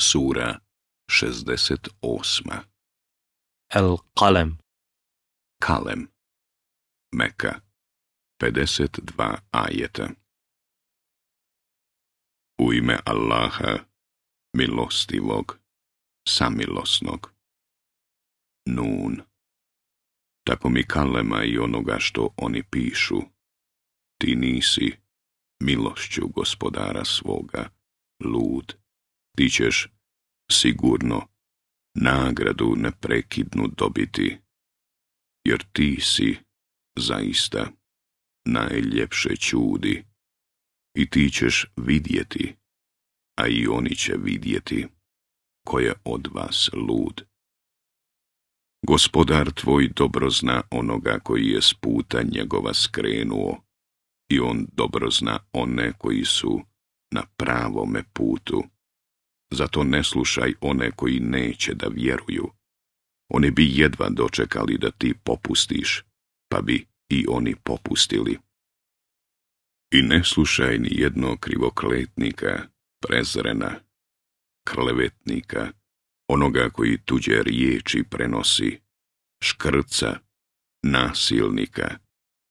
Sura 68 El-Kalem Kalem Meka 52 ajeta U ime Allaha, milostivog, samilosnog Nun Tako mi kalema i onoga što oni pišu Ti nisi milošću gospodara svoga lud ti ćeš sigurno nagradu neprekidnu dobiti, jer ti si zaista najljepše čudi i ti ćeš vidjeti, a i oni će vidjeti ko je od vas lud. Gospodar tvoj dobro zna onoga koji je s puta njegova skrenuo i on dobro zna one koji su na pravome putu. Zato ne slušaj one koji neće da vjeruju. Oni bi jedva dočekali da ti popustiš, pa bi i oni popustili. I ne slušaj ni jednog krivokletnika, prezrena, klevetnika, onoga koji tuđe riječi prenosi, škrca, nasilnika,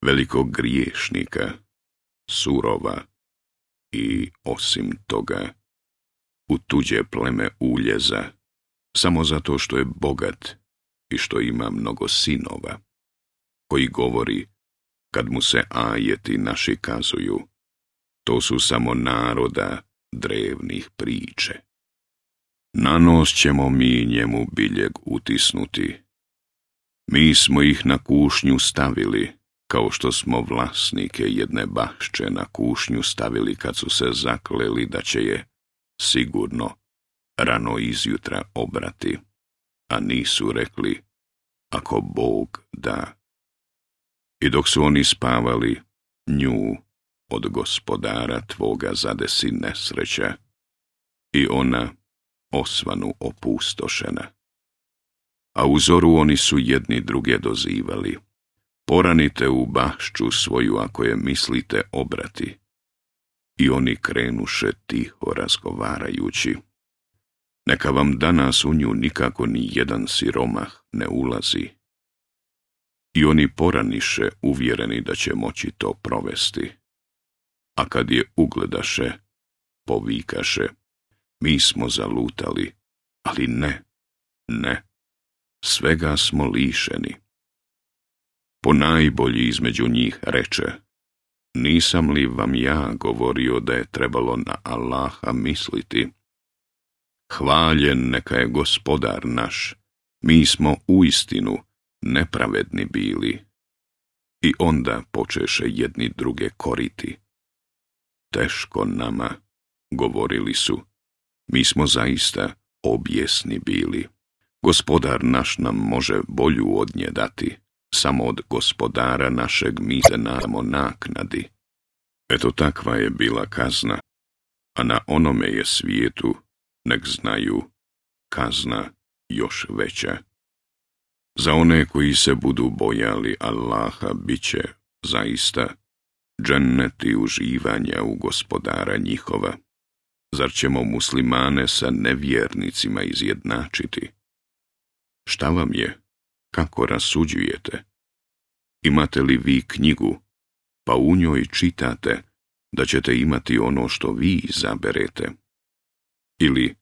velikog griješnika, surova i osim toga u tuđe pleme uljeza, samo zato što je bogat i što ima mnogo sinova, koji govori, kad mu se ajeti naši kazuju, to su samo naroda drevnih priče. Na nos ćemo mi njemu biljeg utisnuti. Mi smo ih na kušnju stavili, kao što smo vlasnike jedne bašče na kušnju stavili kad su se zakleli da će je sigurno rano izjutra obrati, a nisu rekli ako Bog da. I dok su oni spavali, nju od gospodara tvoga zadesi nesreća i ona osvanu opustošena. A u zoru oni su jedni druge dozivali. Poranite u bašću svoju ako je mislite obrati i oni krenuše tiho razgovarajući. Neka vam danas u nju nikako ni jedan siromah ne ulazi. I oni poraniše uvjereni da će moći to provesti. A kad je ugledaše, povikaše, mi smo zalutali, ali ne, ne, svega smo lišeni. Po najbolji između njih reče, nisam li vam ja govorio da je trebalo na Allaha misliti? Hvaljen neka je gospodar naš, mi smo uistinu nepravedni bili. I onda počeše jedni druge koriti. Teško nama, govorili su, mi smo zaista objesni bili. Gospodar naš nam može bolju od nje dati samo od gospodara našeg mi se nadamo naknadi. Eto takva je bila kazna, a na onome je svijetu, nek znaju, kazna još veća. Za one koji se budu bojali Allaha bit će, zaista, dženneti uživanja u gospodara njihova. Zar ćemo muslimane sa nevjernicima izjednačiti? Šta vam je? kako rasuđujete. Imate li vi knjigu, pa u njoj čitate da ćete imati ono što vi zaberete. Ili,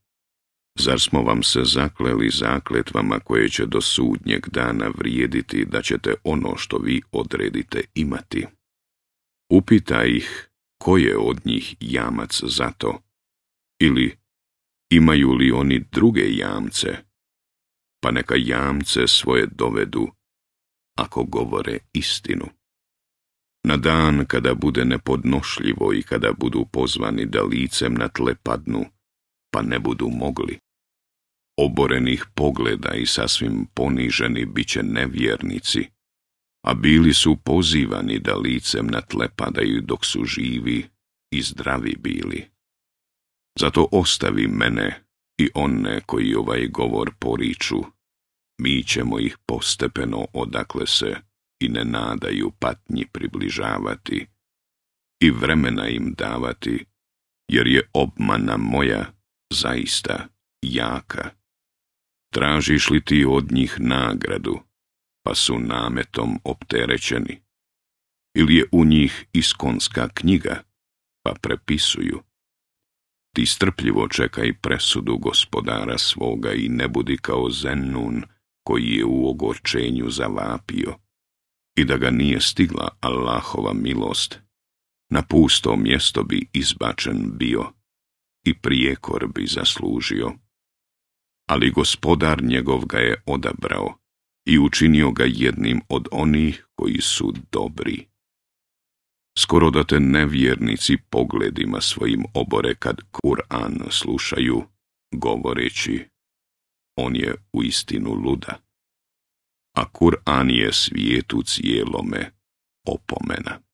zar smo vam se zakleli zakletvama koje će do sudnjeg dana vrijediti da ćete ono što vi odredite imati? Upita ih ko je od njih jamac za to? Ili imaju li oni druge jamce pa neka jamce svoje dovedu, ako govore istinu. Na dan kada bude nepodnošljivo i kada budu pozvani da licem na tle padnu, pa ne budu mogli. Oborenih pogleda i sasvim poniženi bit će nevjernici, a bili su pozivani da licem na tle padaju dok su živi i zdravi bili. Zato ostavi mene, i one koji ovaj govor poriču, mi ćemo ih postepeno odakle se i ne nadaju patnji približavati i vremena im davati, jer je obmana moja zaista jaka. Tražiš li ti od njih nagradu, pa su nametom opterećeni? Ili je u njih iskonska knjiga, pa prepisuju? ti strpljivo čekaj presudu gospodara svoga i ne budi kao Zenun koji je u ogorčenju zavapio. I da ga nije stigla Allahova milost, na pusto mjesto bi izbačen bio i prijekor bi zaslužio. Ali gospodar njegov ga je odabrao i učinio ga jednim od onih koji su dobri skoro da te nevjernici pogledima svojim obore kad Kur'an slušaju, govoreći, on je u istinu luda, a Kur'an je svijetu cijelome opomena.